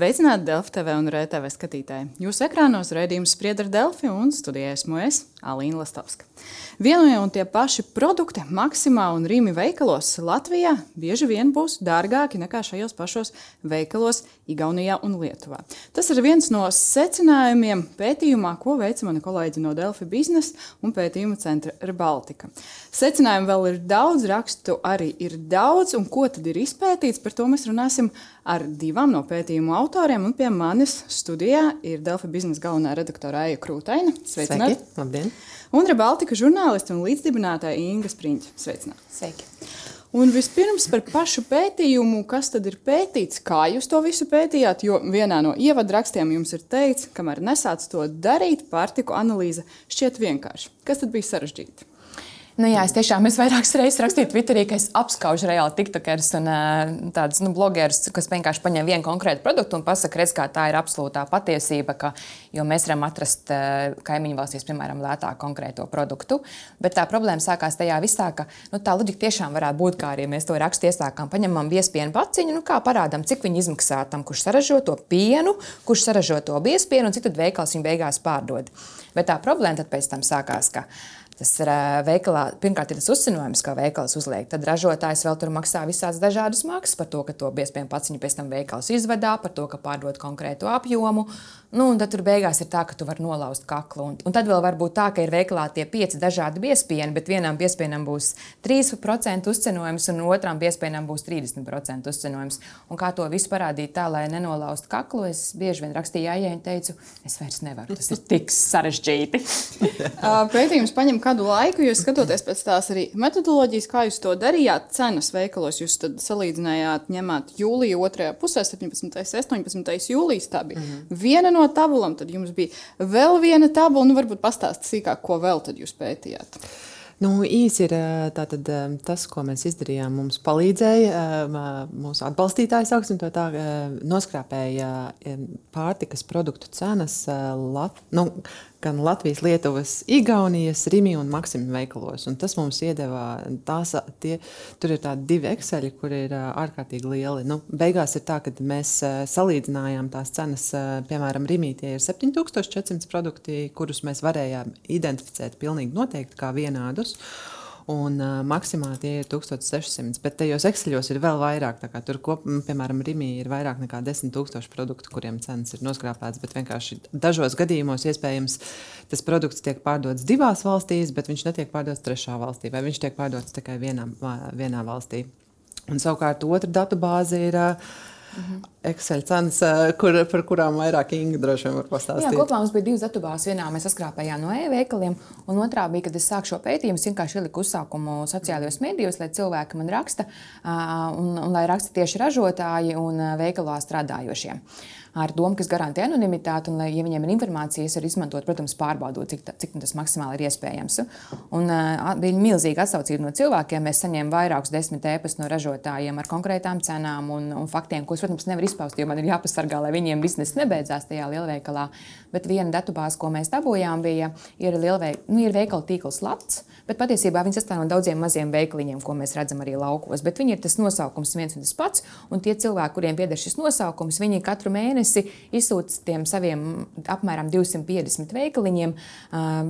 Sveicināti Delfi TV un RTV skatītāji. Jūsu ekrānos raidījums spriedz ar Delfi un studijā esmu es, Alīna Lastovska. Vienoja un tie paši produkti Maksimā un Rīmi veikalos Latvijā bieži vien būs dārgāki nekā šajos pašos veikalos Igaunijā un Lietuvā. Tas ir viens no secinājumiem pētījumā, ko veica mana kolēģi no Delfi biznesa un pētījuma centra Rebaltika. Secinājumu vēl ir daudz, rakstu arī ir daudz, un ko tad ir izpētīts, par to mēs runāsim ar divām no pētījumu autoriem. Un pie manis studijā ir Delfi biznesa galvenā redaktora Aija Krūtaina. Sveicināti! Sveiki, labdien! Un Rebaltika žurnāliste un līdzdibinātāja Inga Spriņķa. Sveicināti! Sveiki! Un vispirms par pašu pētījumu, kas tad ir pētīts, kā jūs to visu pētījāt. Jo vienā no ievadrakstiem jums ir teikts, kamēr nesāc to darīt, pārtiku analīze šķiet vienkārši. Kas tad bija sarežģīti? Nu, jā, es tiešām esmu vairākas reizes rakstījis Twitterī, ka es apskaužu reāli tiktokerus un tādus nu, blogerus, kas vienkārši paņem vienu konkrētu produktu un pasaka, redz, kā tā ir absolūtā patiesība. Ka, jo mēs varam atrast kaimiņu valstīs, piemēram, lētāku konkrēto produktu. Bet tā problēma sākās tajā visā, ka nu, tā loģika tiešām varētu būt, kā arī mēs to rakstu iesākām. Paņemam viespienu paciņu, nu, kā parādām, cik viņi izmaksā tam, kurš saražo to pienu, kurš saražo to viespienu un cik tad veikals viņu beigās pārdod. Bet tā problēma tad pēc tam sākās. Ka, Tas ir veikalā, pirmkārt, ir tas uzcinājums, kā veikals uzliek. Tad ražotājs vēl tur maksā visādas dažādas maksas par to, ka to biezpienu paciņu pēc tam veikals izvedā, par to, ka pārdod konkrētu apjomu. Nu, un tad tur beigās ir tā, ka tu vari nolauzt kaklu. Un, un tad vēl var būt tā, ka ir veikalā tie pieci dažādi biespieni, bet vienam biespienam būs 3% uzcenojums, un otram biespienam būs 30% uzcenojums. Un kā to visu parādīt tā, lai nenolauztu kaklu, es bieži vien rakstīju jājai un teicu, es vairs nevaru, tas ir tik sarežģīti. Pētījums paņem kādu laiku, jo skatoties pēc tās arī metodoloģijas, kā jūs to darījāt, cenas veikalos jūs salīdzinājāt, ņemāt jūlija otrajā pusē, 17. un 18. jūlijas. Tā bija mm -hmm. viena no no tabulām, tad jums bija vēl viena tabula. Nu, varbūt pastāstiet sīkāk, ko vēl jūs pētījāt. Nu, īsi ir tātad, tas, ko mēs izdarījām. Mums palīdzēja mūsu atbalstītāji, sauksim to tā, noskrāpēja pārtikas produktu cenas Lat, nu, gan Latvijas, Lietuvas, Igaunijas, Rīgas un Maksima veikalos. Un tas mums iedeva, tās, tie, tur ir tādi divi ekseļi, kur ir ārkārtīgi lieli. Nu, beigās ir tā, ka mēs salīdzinājām tās cenas, piemēram, Rīgā ir 7400 produkti, kurus mēs varējām identificēt pilnīgi noteikti kā vienādus un uh, maksimāli tie ir 1600. Bet tajos ekseļos ir vēl vairāk. Tur, kop, piemēram, Rīgā ir vairāk nekā 10,000 produktu, kuriem cenas ir noskrāpētas. Bet vienkārši dažos gadījumos iespējams tas produkts tiek pārdots divās valstīs, bet viņš netiek pārdots trešā valstī, vai viņš tiek pārdots tikai vienā, vienā valstī. Un savukārt otra datubāze ir. Uh, Mhm. Excel cenas, kur, par kurām vairāk Inga droši vien var pastāstīt. Jā, kopā mums bija divas datubāzes. Vienā mēs saskrāpējām no e-veikaliem, un otrā bija, kad es sāku šo pētījumu, vienkārši ieliku uzsākumu sociālajos medijos, lai cilvēki man raksta, un, un lai raksta tieši ražotāji un veikalā strādājošie ar domu, kas garantē anonimitāti. Un, lai, ja viņiem ir informācija, es varu izmantot, protams, pārbaudot, cik, ta, cik tas maksimāli ir iespējams. Un, uh, bija milzīga atsaucība no cilvēkiem. Mēs saņēmām vairākus desmit ēpastus no ražotājiem ar konkrētām cenām un, un faktiem, ko es, protams, nevaru izpaust, jo man ir jāpasargā, lai viņiem biznesa nebeidzās tajā lielveikalā. Bet viena datubāze, ko mēs dabūjām, bija ir, lielveik, nu, ir veikala tīkls Latvijas. Bet patiesībā viņi sastāv no daudziem maziem veikaliņiem, ko mēs redzam arī laukos. Bet viņi ir tas nosaukums viens un tas pats. Un tie cilvēki, kuriem pieder šis nosaukums, viņi katru mēnesi izsūta tiem saviem apmēram 250 veikaliņiem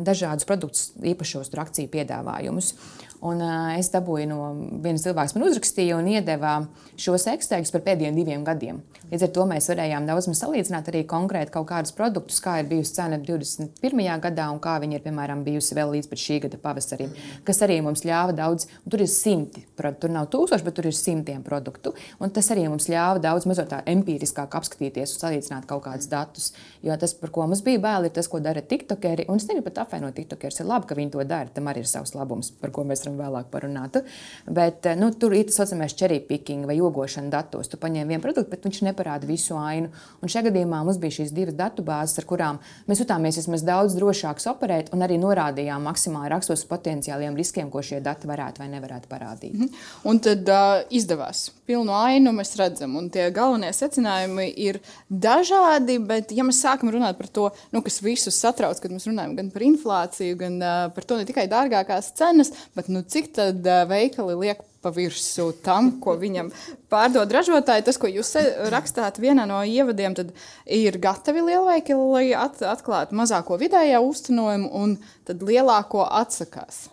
dažādus produktus, īpašos akciju piedāvājumus. Un, uh, es dabūju no vienas cilvēks, man uzrakstīja un iedeva šos ekstrēkus par pēdējiem diviem gadiem. Līdz ar to mēs varējām daudz maz salīdzināt arī konkrēti kaut kādus produktus, kā ir bijusi cena 21. gadā un kā viņi ir, piemēram, bijusi vēl līdz šī gada pavasarim, kas arī mums ļāva daudz, tur ir simti, tur nav tūkstoši, bet tur ir simtiem produktu. Un tas arī mums ļāva daudz tā empiriskāk apskatīties un salīdzināt kaut kādus datus. Jo tas, par ko mums bija bail, ir tas, ko dara tiktokeri. Un es negribu pat apvainot tiktokerus. Ir labi, ka viņi to dara. Tam arī ir savs labums, par ko mēs varam vēlāk parunāt. Bet nu, tur ir tas saucamais cherry picking vai ogošana datos. Tu paņem vienu produktu, bet viņš neparāda visu ainu. Un šajā gadījumā mums bija šīs divas datubāzes, ar kurām mēs jutāmies vismaz daudz drošāks operēt un arī norādījām maksimāli rakstos potenciāliem riskiem, ko šie dati varētu vai nevarētu parādīt. Mm -hmm. Un tad uh, izdevās. Pilnu ainu mēs redzam, un tie galvenie secinājumi ir dažādi. Bet, ja mēs sākam runāt par to, nu, kas visus satrauc, kad mēs runājam gan par inflāciju, gan uh, par to ne tikai dārgākās cenas, bet nu, cik tad veikali liek pa virsmu tam, ko viņam pārdod ražotāji. Tas, ko jūs rakstāt vienā no ievadiem, tad ir gatavi lielveikali, lai at, atklātu mazāko vidējā uzcenojumu, un tad lielāko atsakās.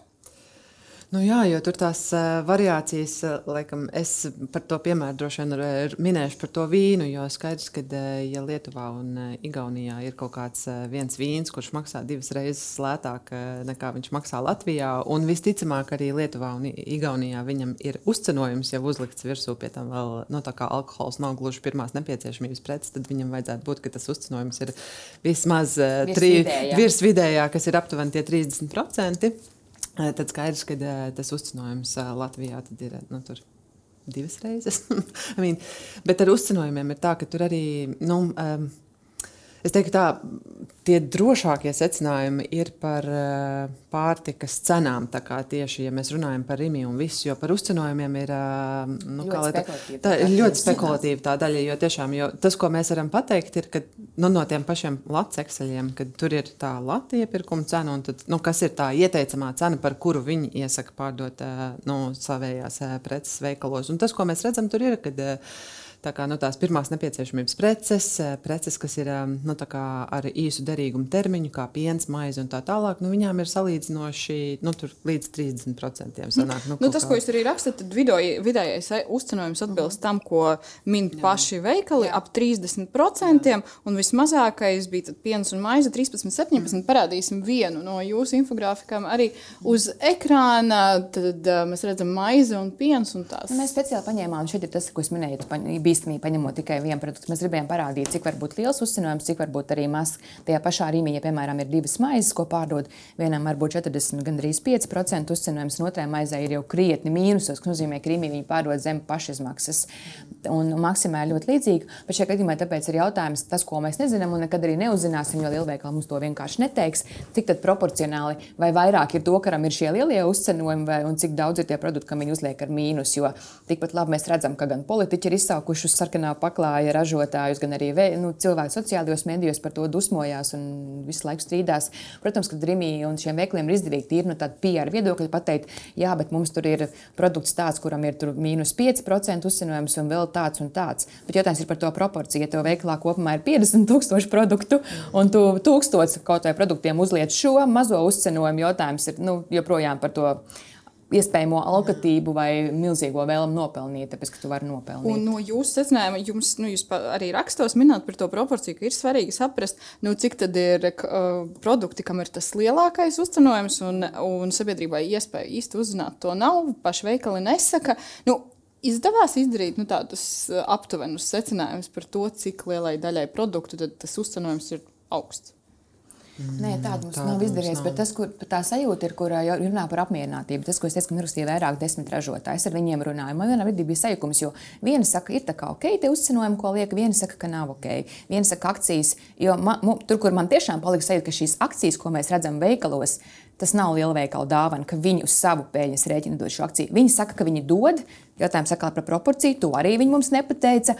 Nu jā, jo tur tās uh, variācijas, uh, laikam, es par to piemēru droši vien minēšu par to vīnu. Jo skaidrs, ka, uh, ja Lietuvā un uh, Igaunijā ir kaut kāds uh, viens vīns, kurš maksā divas reizes lētāk uh, nekā viņš maksā Latvijā, un visticamāk arī Lietuvā un Igaunijā viņam ir uzcenojums jau uzlikts virsū, pie tam vēl nu, tā kā alkohols nav gluži pirmās nepieciešamības preces, tad viņam vajadzētu būt, ka tas uzcenojums ir vismaz uh, virs vidējā, kas ir aptuveni tie 30%. Tad skaidrs, ka tas uzcinājums Latvijā ir nu, divas reizes. I mean, bet ar uzcinājumiem ir tā, ka tur arī. Nu, um, Es teiktu, tā tie drošākie secinājumi ir par uh, pārtikas cenām. Tieši, ja mēs runājam par rīmi un visu, jo par uzcenojumiem ir uh, nu, ļoti, tā, tā, ir ļoti spekulatīva tā daļa. Jo tiešām jo tas, ko mēs varam pateikt, ir, ka nu, no tiem pašiem Latvijas-ekseļiem, kad tur ir tā Latvijas iepirkuma cena un tad, nu, kas ir tā ieteicamā cena, par kuru viņi iesaka pārdot uh, nu, savējās uh, preces veikalos. Un tas, ko mēs redzam, tur ir, kad uh, Tā kā, nu, tās pirmās nepieciešamības preces, eh, preces, kas ir um, nu, ar īsu derīgumu termiņu, kā piens, maize un tā tālāk, nu, viņām ir salīdzinoši nu, līdz 30%. Sanāk, nu, nu, tas, kā... ko jūs arī rakstat, tad vidējais eh, uzcenojums atbilst tam, ko min Jā. paši veikali, Jā. ap 30%, Jā. un vismazākais bija piens un maize 13, 17. Parādīsim vienu no jūsu infogrāfikām arī uz ekrāna. Tad uh, mēs redzam maize un piens un tās. Mēs speciāli paņēmām, šeit ir tas, ko es minēju, bīstamība, paņemot tikai vienu produktu. Mēs gribējām parādīt, cik var būt liels uzcinājums, cik var būt arī mazs. Tajā pašā rīmī, ja, piemēram, ir divas maizes, ko pārdod, vienam var būt 40, gandrīz 5% uzcinājums, un otrai maizei ir jau krietni mīnusos, kas nozīmē, ka rīmī viņi pārdod zem pašizmaksas. Un maksimāli ļoti līdzīgi. Bet šajā gadījumā tāpēc ir jautājums, tas, ko mēs nezinām, un nekad arī neuzzināsim, jo lielveikali mums to vienkārši neteiks. Cik tad proporcionāli vai vairāk ir to, karam ir šie lielie uzcenojumi, vai, un cik daudz ir tie produkti, kam viņi uzliek ar mīnus. Jo tikpat labi mēs redzam, ka gan politiķi ir izsaukuši uz sarkanā paklāja ražotājus, gan arī nu, cilvēki sociālajos medijos par to dusmojās un visu laiku strīdās. Protams, ka Drimī un šiem veikliem ir izdevīgi tīri no tāda PR viedokļa pateikt, jā, bet mums tur ir produkts tāds, kuram ir mīnus 5% uzcenojums un vēl tāds un tāds. Bet jautājums ir par to proporciju. Ja tev veiklā kopumā ir 50 tūkstoši produktu un tu tūkstots kaut vai produktiem uzliec šo mazo uzcenojumu, jautājums ir nu, joprojām par to iespējamo alkatību vai milzīgo vēlmu nopelnīt, tāpēc, ka tu vari nopelnīt. Un no jūsu secinājuma, jums nu, jūs arī rakstos minēt par to proporciju, ka ir svarīgi saprast, nu, cik tad ir uh, produkti, kam ir tas lielākais uzcenojums, un, un sabiedrībai iespēja īsti uzzināt to nav, paši veikali nesaka. Nu, Izdevās izdarīt nu, tādus aptuvenus secinājumus par to, cik lielai daļai produktu tas uzcenojums ir augsts. Mm, Nē, tāda mums tāda nav izdevies. Bet tas, kur tā sajūta ir, kur runā par apmierinātību, tas, ko es teicu, ka man ir vairāk desmit ražotāji. Es ar viņiem runāju. Man vienā brīdī bija sajukums, jo viena saka, ir tā kā ok, tie uzcenojumi, ko liek, viena saka, ka nav ok. Viena saka, akcijas, jo man, tur, kur man tiešām palika sajūta, ka šīs akcijas, ko mēs redzam veikalos, Tas nav lielveikala dāvana, ka viņi uz savu peļņas rēķinu dod šo akciju. Viņi saka, ka viņi dod. Jautājums atkal par proporciju, to arī viņi mums nepateica.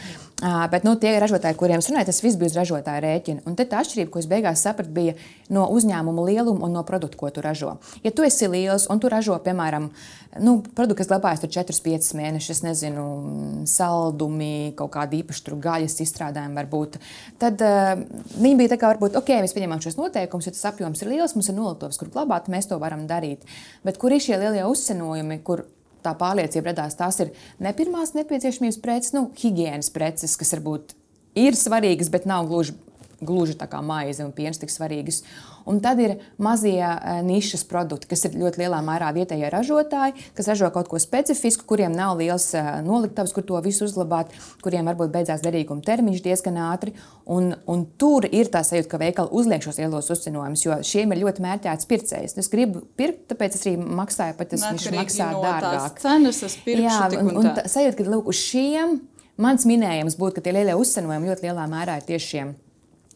Bet nu, tie ražotāji, kuriem es runāju, tas viss bija uz ražotāja rēķina. Un tā atšķirība, ko es beigās sapratu, bija no uzņēmuma lieluma un no produkta, ko tu ražo. Ja tu esi liels un tu ražo, piemēram, nu, produktu, kas glabājas 4-5 mēnešus, nezinu, saldumi, kaut kāda īpaša gaļas izstrādājuma varbūt, tad uh, viņi bija tā kā, varbūt, ok, mēs pieņemam šos noteikumus, jo tas apjoms ir liels, mums ir noliktavas, kur glabāt mēs to varam darīt. Bet kur ir šie lielie uzcenojumi, kur tā pārliecība radās, tās ir ne pirmās nepieciešamības preces, nu, higiēnas preces, kas varbūt ir svarīgas, bet nav gluži gluži tā kā maize un piens tik svarīgas. Un tad ir mazie e, nišas produkti, kas ir ļoti lielā mērā vietējie ražotāji, kas ražo kaut ko specifisku, kuriem nav liels e, noliktavs, kur to visu uzglabāt, kuriem varbūt beidzās derīguma termiņš diezgan ātri. Un, un tur ir tā sajūta, ka veikali uzliek šos lielos uzcinojumus, jo šiem ir ļoti mērķēts pircējs. Es gribu pirkt, tāpēc es arī maksāju, pat tas viņš maksā no dārgāk. Cenas, Jā, un, un, un tā sajūta, ka lūk, uz šiem mans minējums būtu, ka tie lielie uzcenojumi ļoti lielā mērā ir tieši šiem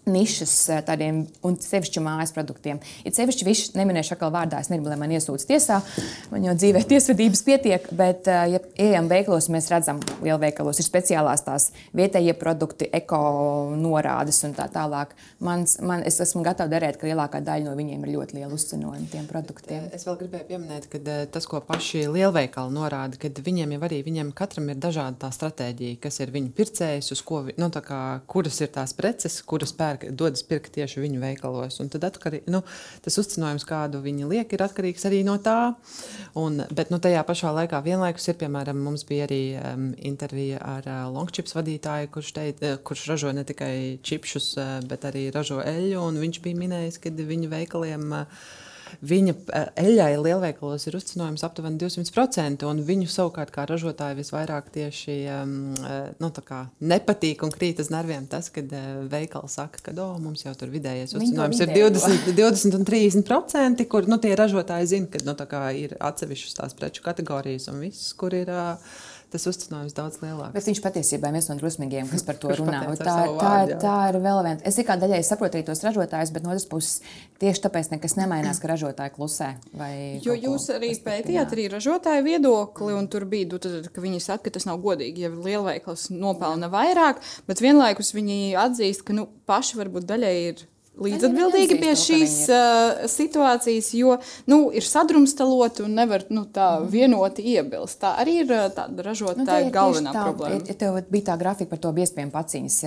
nišas tādiem un sevišķi mājas produktiem. Ir sevišķi viņš neminēšu atkal vārdā, es negribu, lai man iesūdz tiesā, man jau dzīvē tiesvedības pietiek, bet, ja ejam veikalos, mēs redzam, lielveikalos ir speciālās tās vietējie produkti, eko norādes un tā tālāk. Mans, man, es esmu gatava darīt, ka lielākā daļa no viņiem ir ļoti liela uzcenojuma tiem produktiem. Es vēl gribēju pieminēt, ka tas, ko paši lielveikali norāda, ka viņiem jau arī viņiem katram ir dažāda tā stratēģija, kas ir viņu pircējs, uz ko, nu, kā, kuras ir tās preces, kuras pērk pērk, dodas pirkt tieši viņu veikalos. Un tad atkarī, nu, tas uzcenojums, kādu viņi liek, ir atkarīgs arī no tā. Un, bet nu, tajā pašā laikā vienlaikus ir, piemēram, mums bija arī um, intervija ar uh, Longchips vadītāju, kurš, teica, uh, kurš ražo ne tikai čipšus, uh, bet arī ražo eļļu. Viņš bija minējis, ka viņu veikaliem uh, Viņa eh, eļļai lielveikalos ir uzcenojums aptuveni 200%, un viņu savukārt kā ražotāji visvairāk tieši um, nu, nepatīk un krīt uz nerviem tas, kad uh, veikali saka, ka oh, mums jau tur vidējais uzcenojums ir 20, 20 un 30%, kur nu, tie ražotāji zina, ka nu, ir atsevišķas tās preču kategorijas un viss, kur ir. Uh, tas uzcenojums daudz lielāks. Bet viņš patiesībā ir viens no drusmīgiem, kas par to runā. Tā, tā, tā ir vēl viena. Es kā daļai saprotu arī tos ražotājus, bet no otras puses tieši tāpēc nekas nemainās, ka ražotāji klusē. Jo jūs arī pētījāt arī ražotāju viedokli, un tur bija, nu, tad, ka viņi saka, ka tas nav godīgi, ja lielveikals nopelna vairāk, bet vienlaikus viņi atzīst, ka nu, paši varbūt daļai ir līdzatbildīgi pie šīs uh, situācijas, jo nu, ir sadrumstaloti un nevar nu, tā mm. vienoti iebilst. Tā arī ir tāda ražotāja nu, galvenā tā, problēma. Ja tev bija tā grafika par to biespienu paciņas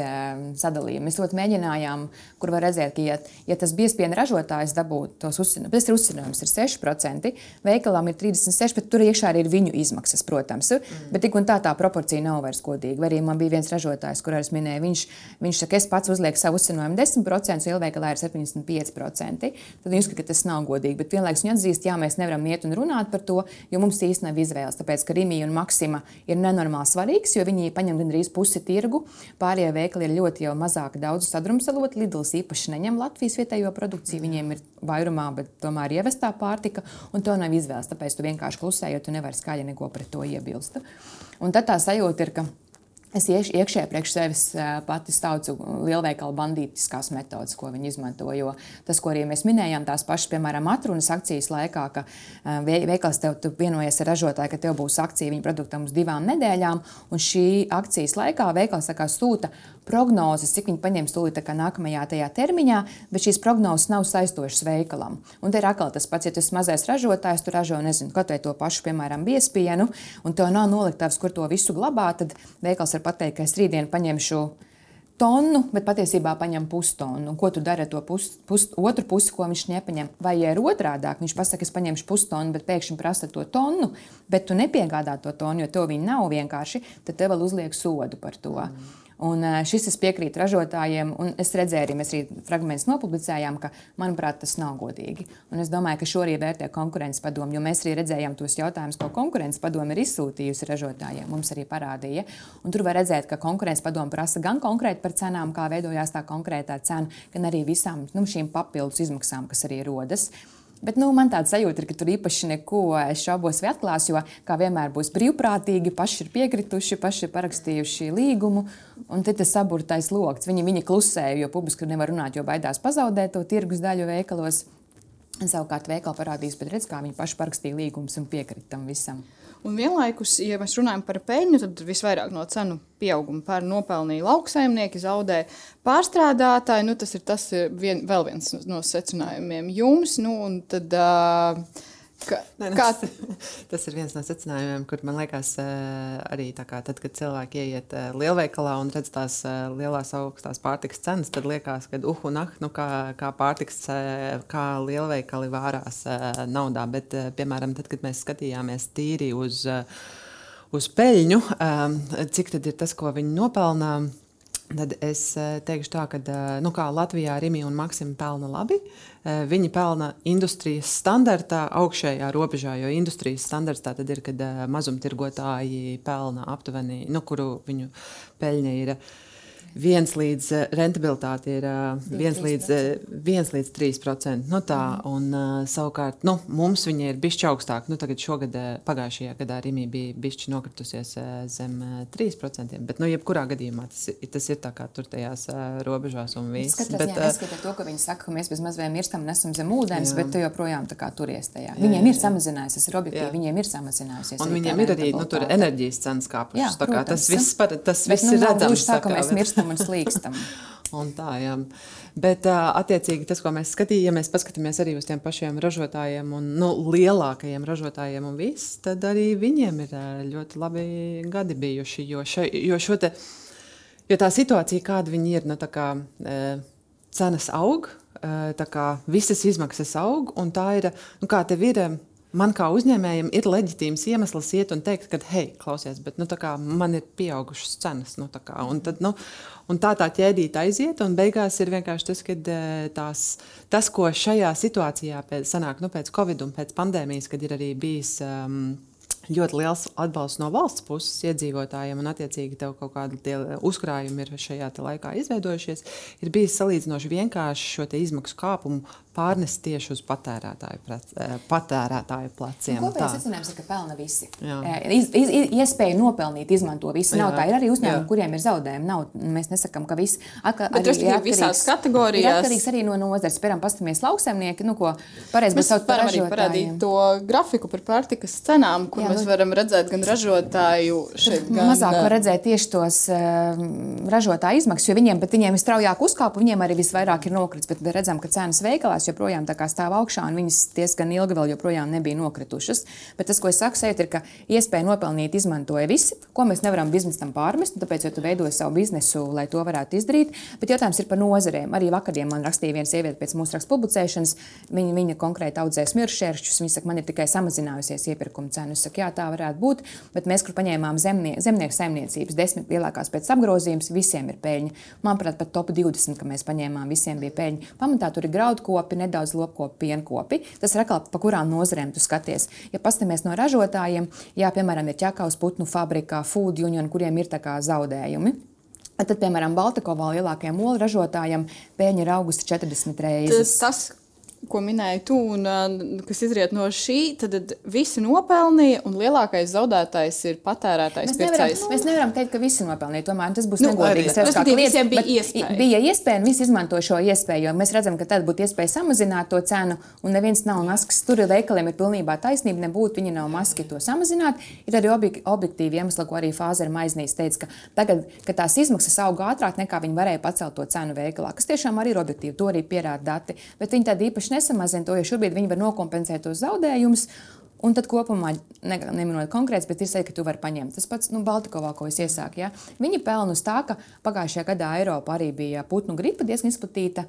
sadalījumu. Mēs ļoti mēģinājām, kur var redzēt, ka, ja, ja tas biespienu ražotājs dabūtu tos uzcinājumus, tas ir uzcinājums ir 6%, veikalām ir 36%, bet tur iekšā arī ir viņu izmaksas, protams. Mm. Bet tik un tā tā proporcija nav vairs godīga. Arī man bija viens ražotājs, kurš minēja, viņš, viņš saka, es pats uzlieku savu uzcinājumu 10%, veikalā ir 75%. Tad viņi uzskata, ka tas nav godīgi. Bet vienlaikus viņi atzīst, ka mēs nevaram iet un runāt par to, jo mums īstenībā nav izvēles. Tāpēc, ka Rīgā un Maksima ir nenormāli svarīgs, jo viņi paņem gandrīz pusi tirgu. Pārējie veikali ir ļoti jau mazāk daudz sadrumstalot. Lidls īpaši neņem Latvijas vietējo produkciju. Viņiem ir vairumā, bet tomēr ievestā pārtika, un to nav izvēles. Tāpēc tu vienkārši klusē, jo tu nevari skaļi neko pret to iebilst. Un tad tā sajūta ir, ka Es iekš, iekšēji priekš sevis pati saucu lielveikalu bandītiskās metodes, ko viņi izmanto. Jo tas, ko arī mēs minējām, tās pašas, piemēram, atrunas akcijas laikā, ka veikals tev vienojies ar ražotāju, ka tev būs akcija viņa produktam uz divām nedēļām, un šī akcijas laikā veikals sūta prognozes, cik viņi paņems tūlīt nākamajā tajā termiņā, bet šīs prognozes nav saistošas veikalam. Un te ir atkal tas pats, ja esi mazais ražotājs, tu ražo nezinu, kaut vai to pašu, piemēram, biespienu, un tev nav noliktavas, kur to visu glabāt, tad veikals var pateikt, ka es rītdien paņemšu tonu, bet patiesībā paņem pustonu. Ko tu dari ar to pus, pus, otru pusi, ko viņš nepaņem? Vai ja ir otrādi, viņš pasakā, es paņemšu pustonu, bet pēkšņi prasa to tonu, bet tu nepiegādā to tonu, jo tev viņa nav vienkārši, tad tev vēl uzliek sodu par to. Mm. Un šis es piekrītu ražotājiem, un es redzēju, arī mēs arī fragmentus nopublicējām, ka, manuprāt, tas nav godīgi. Un es domāju, ka šo arī vērtē konkurences padomu, jo mēs arī redzējām tos jautājumus, ko konkurences padome ir izsūtījusi ražotājiem. Mums arī parādīja. Un tur var redzēt, ka konkurences padome prasa gan konkrēti par cenām, kā veidojās tā konkrētā cena, gan arī visām nu, šīm papildus izmaksām, kas arī rodas. Bet nu, man tāda sajūta ir, ka tur īpaši neko šaubos vai atklāšu, jo kā vienmēr būs brīvprātīgi, paši ir piekrituši, paši ir parakstījuši līgumu. Un tad tas saburtais lokus. Viņi, viņi klusēja, jo publiski nevar runāt, jo baidās pazaudēt to tirgus daļu veikalos. Savukārt veikali parādīs, bet redz, kā viņi paši parakstīja līgumus un piekrita tam visam. Un vienlaikus, ja mēs runājam par peļņu, tad visvairāk no cenu pieauguma par nopelnīja lauksaimnieki, zaudēja pārstrādātāji. Nu, tas ir tas vien, vēl viens no secinājumiem jums. Nu, tad, uh, Ka, ne, ne, tas, ir viens no secinājumiem, kur man liekas, eh, arī kā, tad, kad cilvēki ieiet eh, lielveikalā un redz tās eh, lielās augstās pārtikas cenas, tad liekas, ka uh, un ah, nu, kā, kā pārtiks, kā lielveikali vārās naudā. Bet, piemēram, tad, kad mēs skatījāmies tīri uz, uz peļņu, cik tad ir tas, ko viņi nopelnā Tad es eh, teikšu tā, ka eh, nu, Latvijā Rīgā un Maksima pelna labi. Eh, viņi pelna industrijas standartā, augšējā robežā, jo industrijas standarts tā ir, kad mazumtirgotāji pelna aptuveni, nu, kuru viņu peļņa ir viens līdz uh, rentabilitāte ir uh, viens līdz, uh, viens līdz 3%. Nu, tā, mm. un, uh, savukārt nu, mums viņa ir bišķi augstāk. Nu, tagad šogad, uh, pagājušajā gadā Rīgā bija bišķi nokritusies uh, zem uh, 3%. Bet, nu, jebkurā gadījumā tas, tas ir tā kā tur tajās uh, robežās un viss. Es bet, uh, neskatīt to, ka viņi saka, ka mēs bez mazvēm mirstam un esam zem ūdens, jā. bet tu joprojām tā turies tajā. Viņiem jā, jā. ir samazinājusies, tas ir objektīvi, jā. viņiem ir samazinājusies. Un viņiem ir arī nu, enerģijas cenas kāpušas. Tas viss, par, tas viss bet, nu, ir redzams. Tā kā mēs mirstam un slīkstam. un tā, jā. Bet, attiecīgi, tas, ko mēs skatījāmies, ja mēs paskatāmies arī uz tiem pašiem ražotājiem, un nu, lielākajiem ražotājiem, un viss, tad arī viņiem ir ļoti labi gadi bijuši. Jo, še, jo, te, jo tā situācija, kāda viņi ir, nu, kā, cenas aug, kā, visas izmaksas aug, un tā ir, nu, kā tev ir man kā uzņēmējam ir leģitīms iemesls iet un teikt, ka, hei, klausies, bet nu, man ir pieaugušas cenas. Nu, kā, un tad, nu, un tā tā ķēdīte aiziet, un beigās ir vienkārši tas, ka tās, tas, ko šajā situācijā pēc, sanāk, nu, pēc Covid un pēc pandēmijas, kad ir arī bijis. Um, ļoti liels atbalsts no valsts puses iedzīvotājiem, un attiecīgi tev kaut kādi uzkrājumi ir šajā laikā izveidojušies, ir bijis salīdzinoši vienkārši šo izmaksu kāpumu pārnest tieši uz patērētāju, prec, eh, patērētāju pleciem. Kopējais secinājums ir, ka pelna visi. Eh, iz, iz, iz, iespēja nopelnīt, izmanto visi. Nav jā. tā, ir arī uzņēmumi, kuriem ir zaudējumi. Nav, mēs nesakām, ka visi atka, Bet arī ir visās kategorijās. Ir atkarīgs arī no nozares. Piemēram, pastamies lauksaimnieki, nu, ko pareizi mēs varam arī parādīt to grafiku par pārtikas cenām, kur jā, mēs nu, varam redzēt gan ražotāju šeit. Gan, mazāk var redzēt tieši tos uh, ražotāju izmaksas, jo viņiem, viņiem ir straujāk uzkāpa, viņiem arī visvairāk ir nokritis. Bet redzam, ka cenas veikalās tās joprojām stāv augšā, un viņas diezgan ilgi vēl joprojām nebija nokritušas. Bet tas, ko es saku, šeit ir, ka iespēja nopelnīt izmantoja visi, ko mēs nevaram biznesam pārmest. Tāpēc, ja tu veidoji savu biznesu, lai to varētu izdarīt, bet jautājums ir par nozarēm. Arī vakardien man rakstīja viena sieviete pēc mūsu rakstu publicēšanas. Viņa, viņa konkrēti audzē smiršķēršļus. Viņa saka, man ir tikai samazinājusies iepirkuma cena. Es saku, jā, tā varētu būt, bet mēs, kur paņēmām zemnie, zemnieku saimniecības, desmit lielākās pēc apgrozījums, visiem ir peļņa. Manuprāt, pat top 20, ka mēs paņēmām, visiem bija peļņa. Pamatā tur ir graudkopi, kopi, nedaudz lopkopi, pienkopi. Tas ir atkal pa kurām nozarēm tu skaties. Ja paskatāmies no ražotājiem, jā, piemēram, ir ķekaus putnu fabrikā, food union, kuriem ir zaudējumi. Tad, piemēram, Baltikovā lielākajam olu ražotājam pēļņa ir augusi 40 reizes. Tas, ko minēji tu, un kas izriet no šī, tad visi nopelnīja, un lielākais zaudētājs ir patērētājs. Mēs nevaram, pircais. mēs nevaram teikt, ka visi nopelnīja. Tomēr tas būs nu, negodīgi. Visiem bija iespēja. Bija iespēja, un visi izmanto šo iespēju, jo mēs redzam, ka tad būtu iespēja samazināt to cenu, un neviens nav maskas. Tur ir veikaliem ir pilnībā taisnība, nebūtu viņi nav maski to samazināt. Ir arī objektīvi iemesli, ko arī Fāzera Maiznīs teica, ka tagad, kad tās izmaksas auga ātrāk nekā viņi varēja pacelt to cenu veikalā, kas tiešām arī ir objektīvi, to arī pierāda dati. Bet viņi tādi īpaši nesamazina to, jo šobrīd viņi var nokompensēt tos zaudējumus. Un tad kopumā, ne, neminot konkrēts, bet ir teikt, ka tu vari paņemt. Tas pats nu, Baltikovā, ko es iesāku. Ja? Viņi pelna uz tā, ka pagājušajā gadā Eiropā arī bija putnu gripa diezgan izplatīta,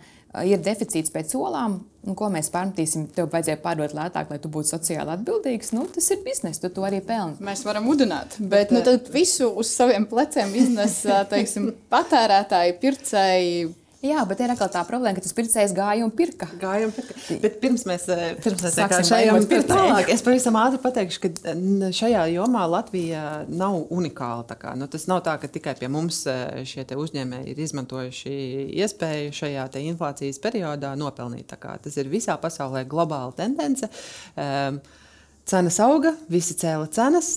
ir deficīts pēc olām. Nu, ko mēs pārmetīsim, tev vajadzēja pārdot lētāk, lai tu būtu sociāli atbildīgs. Nu, tas ir biznesa, tu to arī pelni. Mēs varam udināt, bet nu, visu uz saviem pleciem biznesa patērētāji, pircēji Jā, bet ir atkal tā problēma, ka tas pircējs gāja un pirka. Gāja un pirka. Bet pirms mēs, eh, pirms mēs šajām tālāk, es pavisam ātri pateikšu, ka šajā jomā Latvija nav unikāla. Kā, nu, tas nav tā, ka tikai pie mums eh, šie uzņēmēji ir izmantojuši iespēju šajā inflācijas periodā nopelnīt. Tas ir visā pasaulē globāla tendence. Um, Cenas auga, visi cēla cenas,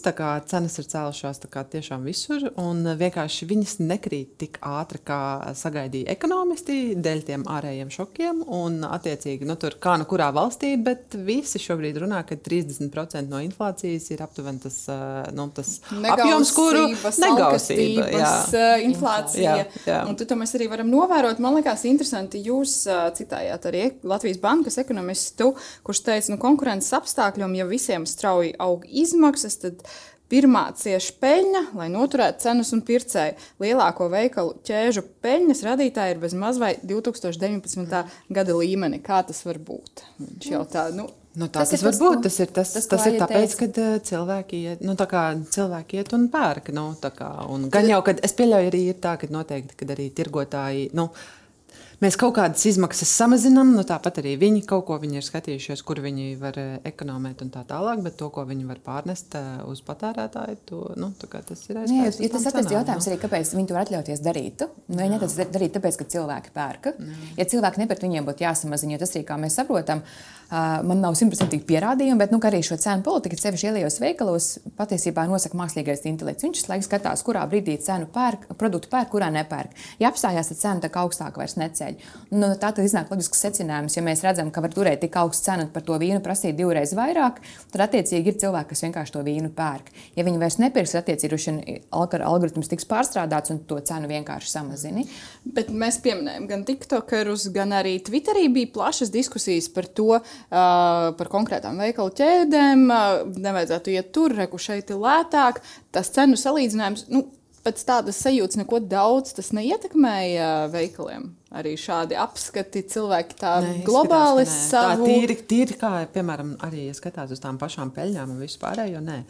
cenas ir cēlušās tiešām visur, un vienkārši viņas nekrīt tik ātri, kā sagaidīja ekonomisti, dēļ tiem ārējiem šokiem. Un, attiecīgi, nu, tur kā nu kurā valstī, bet visi šobrīd runā, ka 30% no inflācijas ir aptuveni tas, nu, tas apjoms, kuru negausība. Jā, inflācija. Jā, jā. Un to mēs arī varam novērot. Man liekas, interesanti, jūs citējāt arī Latvijas bankas ekonomistu, kurš teica, nu, konkurences apstākļiem, ja visiem visiem strauji aug izmaksas, tad pirmā cieši peļņa, lai noturētu cenas un pircēju. Lielāko veikalu ķēžu peļņas radītāji ir bezmaz vai 2019. gada līmeni. Kā tas var būt? Viņš jau tā, nu, Nu, tā tas, tas var tas, būt. Tas ir, tas, tas, tas ir tāpēc, ka uh, cilvēki, iet, nu, tā cilvēki iet un pērk. Nu, kā, un gan jau, kad es pieļauju, arī ir tā, ka noteikti, kad arī tirgotāji. Nu, Mēs kaut kādas izmaksas samazinām, nu, tāpat arī viņi kaut ko viņi ir skatījušies, kur viņi var eh, ekonomēt un tā tālāk, bet to, ko viņi var pārnest eh, uz patērētāju, to, nu, tas ir aizpildījums. Ja tas attiecas jautājums arī, kāpēc viņi to var atļauties darīt. Nu, viņi netic darīt tāpēc, ka cilvēki pērka. Ja cilvēki nepērk, viņiem būtu jāsamazina, jo tas arī, kā mēs saprotam, man nav simtprocentīgi pierādījumi, bet nu, arī šo cenu politiku, sevišķi ielējos veikalos, patiesībā nosaka mākslīgais intelekts. Viņš laikam skatās, kurā brīdī cenu pērk, produktu pērk, kurā nepērk. Ja apstājās, tad cena tā kā augstāka vairs neceļ. Nu, tā tad iznāk loģisks secinājums, ja mēs redzam, ka var turēt tik augstu cenu par to vīnu, prasīt divreiz vairāk, tad attiecīgi ir cilvēki, kas vienkārši to vīnu pērk. Ja viņi vairs nepirks, attiecīgi algoritms tiks pārstrādāts un to cenu vienkārši samazina. Bet mēs pieminējam gan TikTokerus, gan arī Twitterī bija plašas diskusijas par to, par konkrētām veikalu ķēdēm. Nevajadzētu iet tur, reku šeit ir lētāk. Tas cenu salīdzinājums, nu, pēc tādas sajūtas, neko daudz tas neietekmēja veikaliem. Arī šādi apskati cilvēki tā ne, globāli savu... Tā tīri, tīri kā, piemēram, arī ja skatās uz tām pašām peļņām un visu pārējo, nē.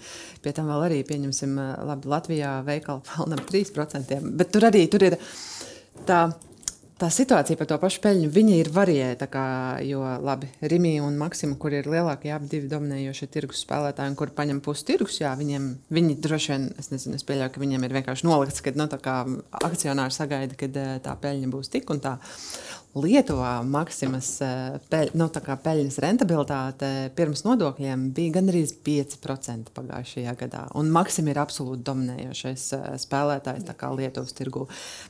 Pie tam vēl arī, pieņemsim, labi, Latvijā veikala pelnam 3%, bet tur arī tur ir tā Tā situācija par to pašu peļņu, viņa ir variēta. Kā, jo, labi, Rimija un Maksima, kur ir lielākie abi divi dominējošie tirgus spēlētāji, kur paņem pusi tirgus, jā, viņiem, viņi droši vien, es nezinu, es pieļauju, ka viņiem ir vienkārši nolikts, ka nu, akcionāri sagaida, ka eh, tā peļņa būs tik un tā. Lietuvā Maksimas eh, peļ, nu, peļņas rentabilitāte pirms nodokļiem bija gandrīz 5% pagājušajā gadā. Un Maksima ir absolūti dominējošais eh, spēlētājs Lietuvas tirgū.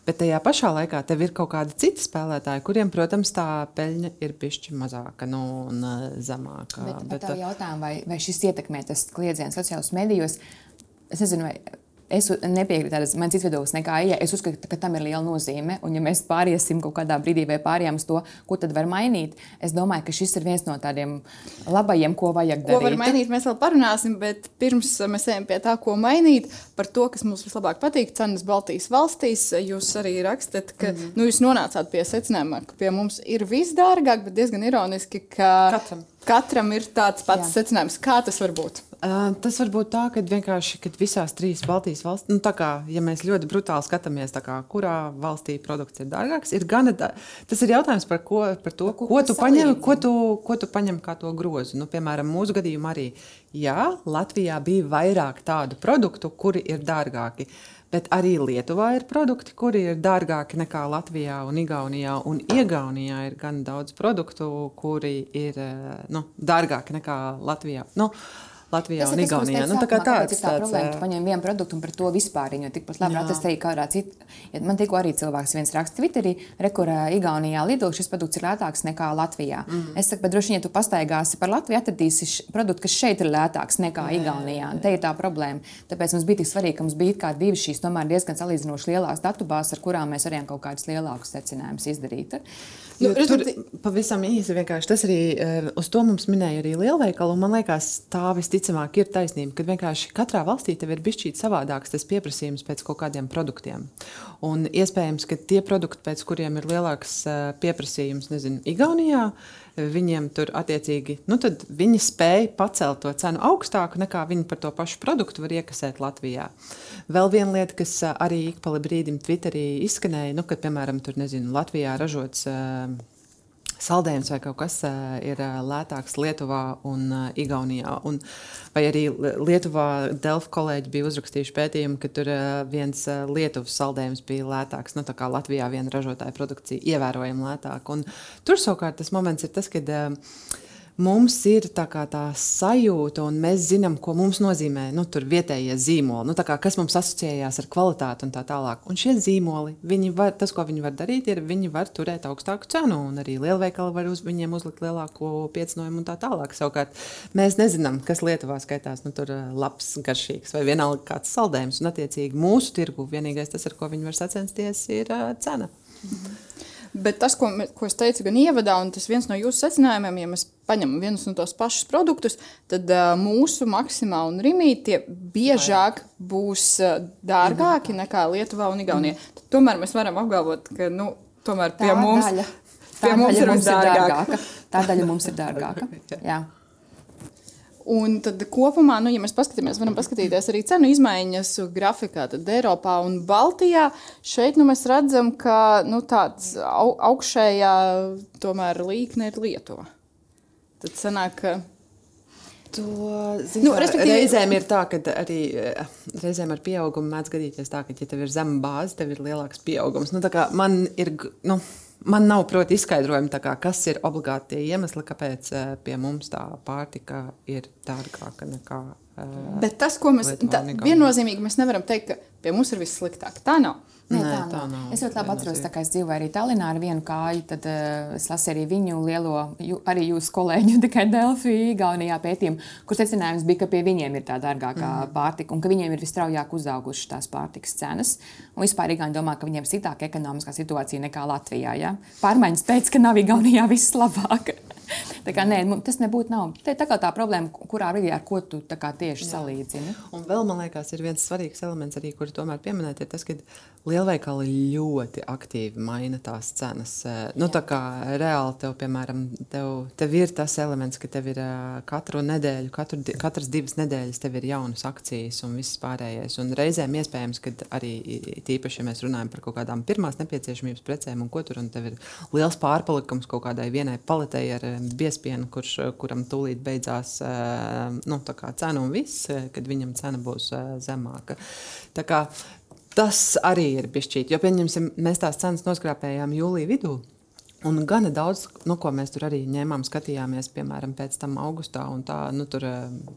Bet tajā pašā laikā tev ir kaut kādi citi spēlētāji, kuriem, protams, tā peļņa ir pišķi mazāka nu, un eh, zemāka. Bet, bet, bet jautājumu, vai, vai šis ietekmē tas kliedziens sociālajos medijos? Es nezinu, vai Es nepiekrītu tādas manas izvedības nekā Ija. Es uzskatu, ka tam ir liela nozīme. Un, ja mēs pāriesim kaut kādā brīdī vai pārējām uz to, ko tad var mainīt, es domāju, ka šis ir viens no tādiem labajiem, ko vajag darīt. Ko var mainīt, mēs vēl parunāsim, bet pirms mēs ejam pie tā, ko mainīt, par to, kas mums vislabāk patīk, cenas Baltijas valstīs. Jūs arī rakstat, ka mm -hmm. nu, jūs nonācāt pie secinājuma, ka pie mums ir visdārgāk, bet diezgan ironiski, ka katram, katram ir tāds pats Jā. secinājums. Kā tas var būt? Uh, tas var būt tā, ka vienkārši kad visās trīs Baltijas valstīs, nu, kā, ja mēs ļoti brutāli skatāmies, kā, kurā valstī produkts ir dārgāks, ir gana. Da... Tas ir jautājums par, ko, par to, ko, ko, tu paņem, ko, tu, ko tu paņem kā to grozu. Nu, piemēram, mūsu gadījumā arī jā, Latvijā bija vairāk tādu produktu, kuri ir dārgāki. Bet arī Lietuvā ir produkti, kuri ir dārgāki nekā Latvijā un Igaunijā. Un Igaunijā ir gan daudz produktu, kuri ir nu, dārgāki nekā Latvijā. Nu, uh, Latvijā tas un Igaunijā. Nu, tā kā tāds ir tā problēma. Tu paņem vienu produktu un par to vispāriņo tikpat labi atrast arī kādā citā. Ja man tikko arī cilvēks viens raksta Twitterī, rekurē Igaunijā lido, šis produkts ir lētāks nekā Latvijā. Mm. Es saku, bet droši vien, ja tu pastaigāsi par Latviju, atradīsi produktu, kas šeit ir lētāks nekā jā, Igaunijā. Un te ir tā problēma. Tāpēc mums bija tik svarīgi, ka mums bija kā divas šīs tomēr diezgan salīdzinoši lielās datubāzes, ar kurām mēs varējām kaut kādus lielākus secinājumus izdarīt. Nu, tur pavisam īsi vienkārši tas arī uz to mums minēja arī lielveikalu. Man liekas, tā visticamāk ir taisnība, ka vienkārši katrā valstī tev ir bijis savādāks tas pieprasījums pēc kaut kādiem produktiem. Un iespējams, ka tie produkti, pēc kuriem ir lielāks pieprasījums, nezinu, Igaunijā, viņiem tur attiecīgi, nu tad viņi spēja pacelt to cenu augstāku nekā viņi par to pašu produktu var iekasēt Latvijā. Vēl viena lieta, kas arī ik pa brīdim Twitterī izskanēja, nu, kad, piemēram, tur, nezinu, Latvijā ražots uh, saldējums vai kaut kas ir lētāks Lietuvā un Igaunijā. Un, vai arī Lietuvā Delfa kolēģi bija uzrakstījuši pētījumu, ka tur viens Lietuvas saldējums bija lētāks. Nu, tā kā Latvijā viena ražotāja produkcija ievērojami lētāka. Un tur savukārt tas moments ir tas, kad mums ir tā, tā sajūta, un mēs zinām, ko mums nozīmē nu, vietējie zīmoli, nu, kā, kas mums asociējās ar kvalitāti un tā tālāk. Un šie zīmoli, var, tas, ko viņi var darīt, ir, viņi var turēt augstāku cenu, un arī lielveikali var uz viņiem uzlikt lielāko piecinojumu un tā tālāk. Savukārt mēs nezinām, kas Lietuvā skaitās nu, labs, garšīgs vai vienalga kāds saldējums, un attiecīgi mūsu tirgu vienīgais tas, ar ko viņi var sacensties, ir uh, cena. Mhm. Bet tas, ko, ko es teicu, gan ievadā, un tas viens no jūsu secinājumiem, ja mēs paņemam vienus un tos pašus produktus, tad uh, mūsu maksimā un rimīti biežāk būs uh, dārgāki nekā Lietuvā un Igaunijā. Mm. Tomēr mēs varam apgalvot, ka nu, tomēr pie Tā mums, daļa. pie mums ir, mums ir dārgāka. Tā daļa mums ir dārgāka. Un tad kopumā, nu, ja mēs paskatāmies, varam paskatīties arī cenu izmaiņas grafikā. Tad Eiropā un Baltijā šeit nu, mēs redzam, ka nu, tāds au, augšējā tomēr līkne ir Lietuva. Tad sanāk, ka To, zin, nu. Reizēm ir tā, ka arī eh, reizēm ar pieaugumu mēdz gadīties tā, ka, ja tev ir zema bāze, tev ir lielāks pieaugums. Nu, man ir. Nu, Man nav, protams, izskaidrojumi, kā, kas ir obligāti tie iemesli, kāpēc uh, pie mums tā pārtika ir dārgāka nekā. Bet tas, ko mēs viennozīmīgi mēs nevaram teikt, ka pie mums ir viss sliktāk. Tā nav. Nē, tā, tā nav. nav. Es ļoti labi atceros, ka es dzīvoju arī Tallinā ar vienu kāju. Tad uh, es lasīju arī viņu lielo, ju, arī jūsu kolēģu, tikai Delfī, Igaunijā pētījumu, kur secinājums bija, ka pie viņiem ir tā dārgākā mm. pārtika un ka viņiem ir visstraujāk uzaugušas tās pārtikas cenas. Un vispār Igauni domā, ka viņiem ir sliktāka ekonomiskā situācija nekā Latvijā. Ja? Pārmaiņas pēc, ka nav Igaunijā viss labāk. tā kā, nē, tas nebūtu nav. Tā ir tā, problēma, kurā brīdī ar ko tu tieši Jā. salīdzini. Un vēl man liekas, ir viens svarīgs elements, arī, kuru tomēr pieminēt, ir tas, ka lielveikali ļoti aktīvi maina tās cenas. Nu, tā kā reāli tev, piemēram, tev, tev ir tas elements, ka tev ir katru nedēļu, katru, katras divas nedēļas tev ir jaunas akcijas un viss pārējais. Un reizēm iespējams, ka arī tīpaši, ja mēs runājam par kaut kādām pirmās nepieciešamības precēm un ko tur, un tev ir liels pārpalikums kaut kādai vienai paletei ar biespienu, kurš, kuram tūlīt beidzās nu, cena un viss, kad viņam cena būs zemāka. Tā kā Tas arī ir bijis. Jo, pieņemsim, mēs tās cenas noskrāpējām jūlijā vidū. Un gana daudz, nu, ko mēs tur arī ņēmām, skatījāmies, piemēram, pēc tam augustā. Tā, nu, tur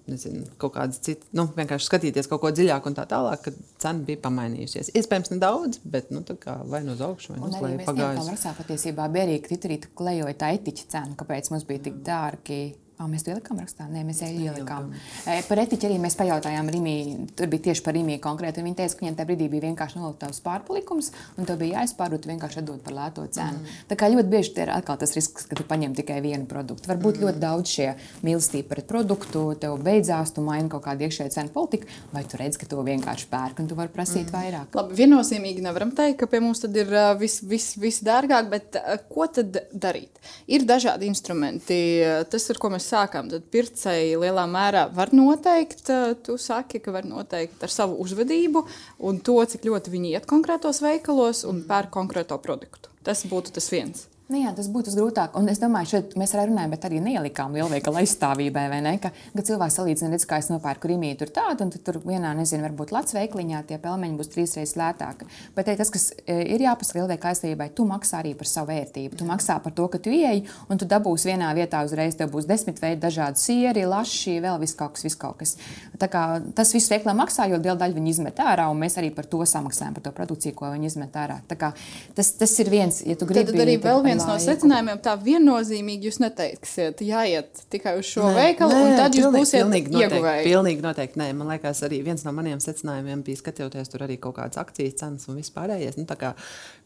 nezinu, kaut kādas citas, nu, vienkārši skatīties kaut ko dziļāk un tā tālāk, kad cena bija pamainījusies. Iespējams, nedaudz, bet nu, vai nu uz augšu, vai nu uz leju pagājus. Tā patiesībā bija arī kriterija, klejoja tā etiķa cena, kāpēc mums bija tik dārgi Oh, mēs to ielikām rakstā? Nē, mēs jau ielikām. E, par etiķi arī mēs pajautājām Rīgā. Tur bija tieši par Rīgā konkrēti. Viņa teica, ka viņiem tajā brīdī bija vienkārši noliktavs pārpalikums, un tev bija jāizpārūt vienkārši atdot par lēto cenu. Mm. Tā kā ļoti bieži ir atkal tas risks, ka tu paņem tikai vienu produktu. Varbūt mm. ļoti daudz šie mīlestība pret produktu, tev beidzās, tu maini kaut kādu iekšēju cenu politiku, vai tu redz, ka to vienkārši pērk un tu vari prasīt mm. vairāk. Labi, viennozīmīgi nevaram teikt, ka pie mums tad ir viss vis, vis dārgāk, bet ko tad darīt? Ir dažādi instrumenti. Tas, ar ko mēs sākām, tad pircēji lielā mērā var noteikt, eh, tu saki, ka var noteikt ar savu uzvedību un to, cik ļoti viņi iet konkrētos veikalos un pērk konkrēto produktu. Tas būtu tas viens. Nu jā, tas būtu grūtāk. Un es domāju, šeit mēs arī runājam, bet arī neielikām lielveikala aizstāvībai, vai ne? Ka, ka cilvēks salīdzina, redz, kā es nopērku rīmī tur tādu, un tur vienā, nezinu, varbūt Latvijas veikliņā tie pelmeņi būs trīs reizes lētāki. Bet te, tas, kas e, ir jāpasaka lielveikala aizstāvībai, tu maksā arī par savu vērtību. Tu maksā par to, ka tu ieeji, un tu dabūsi vienā vietā uzreiz, tev būs desmit veidi dažādi sieri, laši, vēl viss kaut kas, viss kaut kas. Tā kā tas viss veiklā maksā, jo liela daļa viņi izmet ārā, un mēs arī par to samaksājam, par to produkciju, ko viņi izmet ārā. Tā kā tas, tas ir viens, ja tu gribi. Tad arī vēl viens viens no secinājumiem tā viennozīmīgi jūs neteiksiet, jāiet tikai uz šo nē, veikalu, nē, un tad jūs pilnīgi, būsiet pilnīgi ieguvēji. Pilnīgi noteikti. Nē, man liekas, arī viens no maniem secinājumiem bija skatoties tur arī kaut kādas akcijas cenas un vispārējais. Nu, tā kā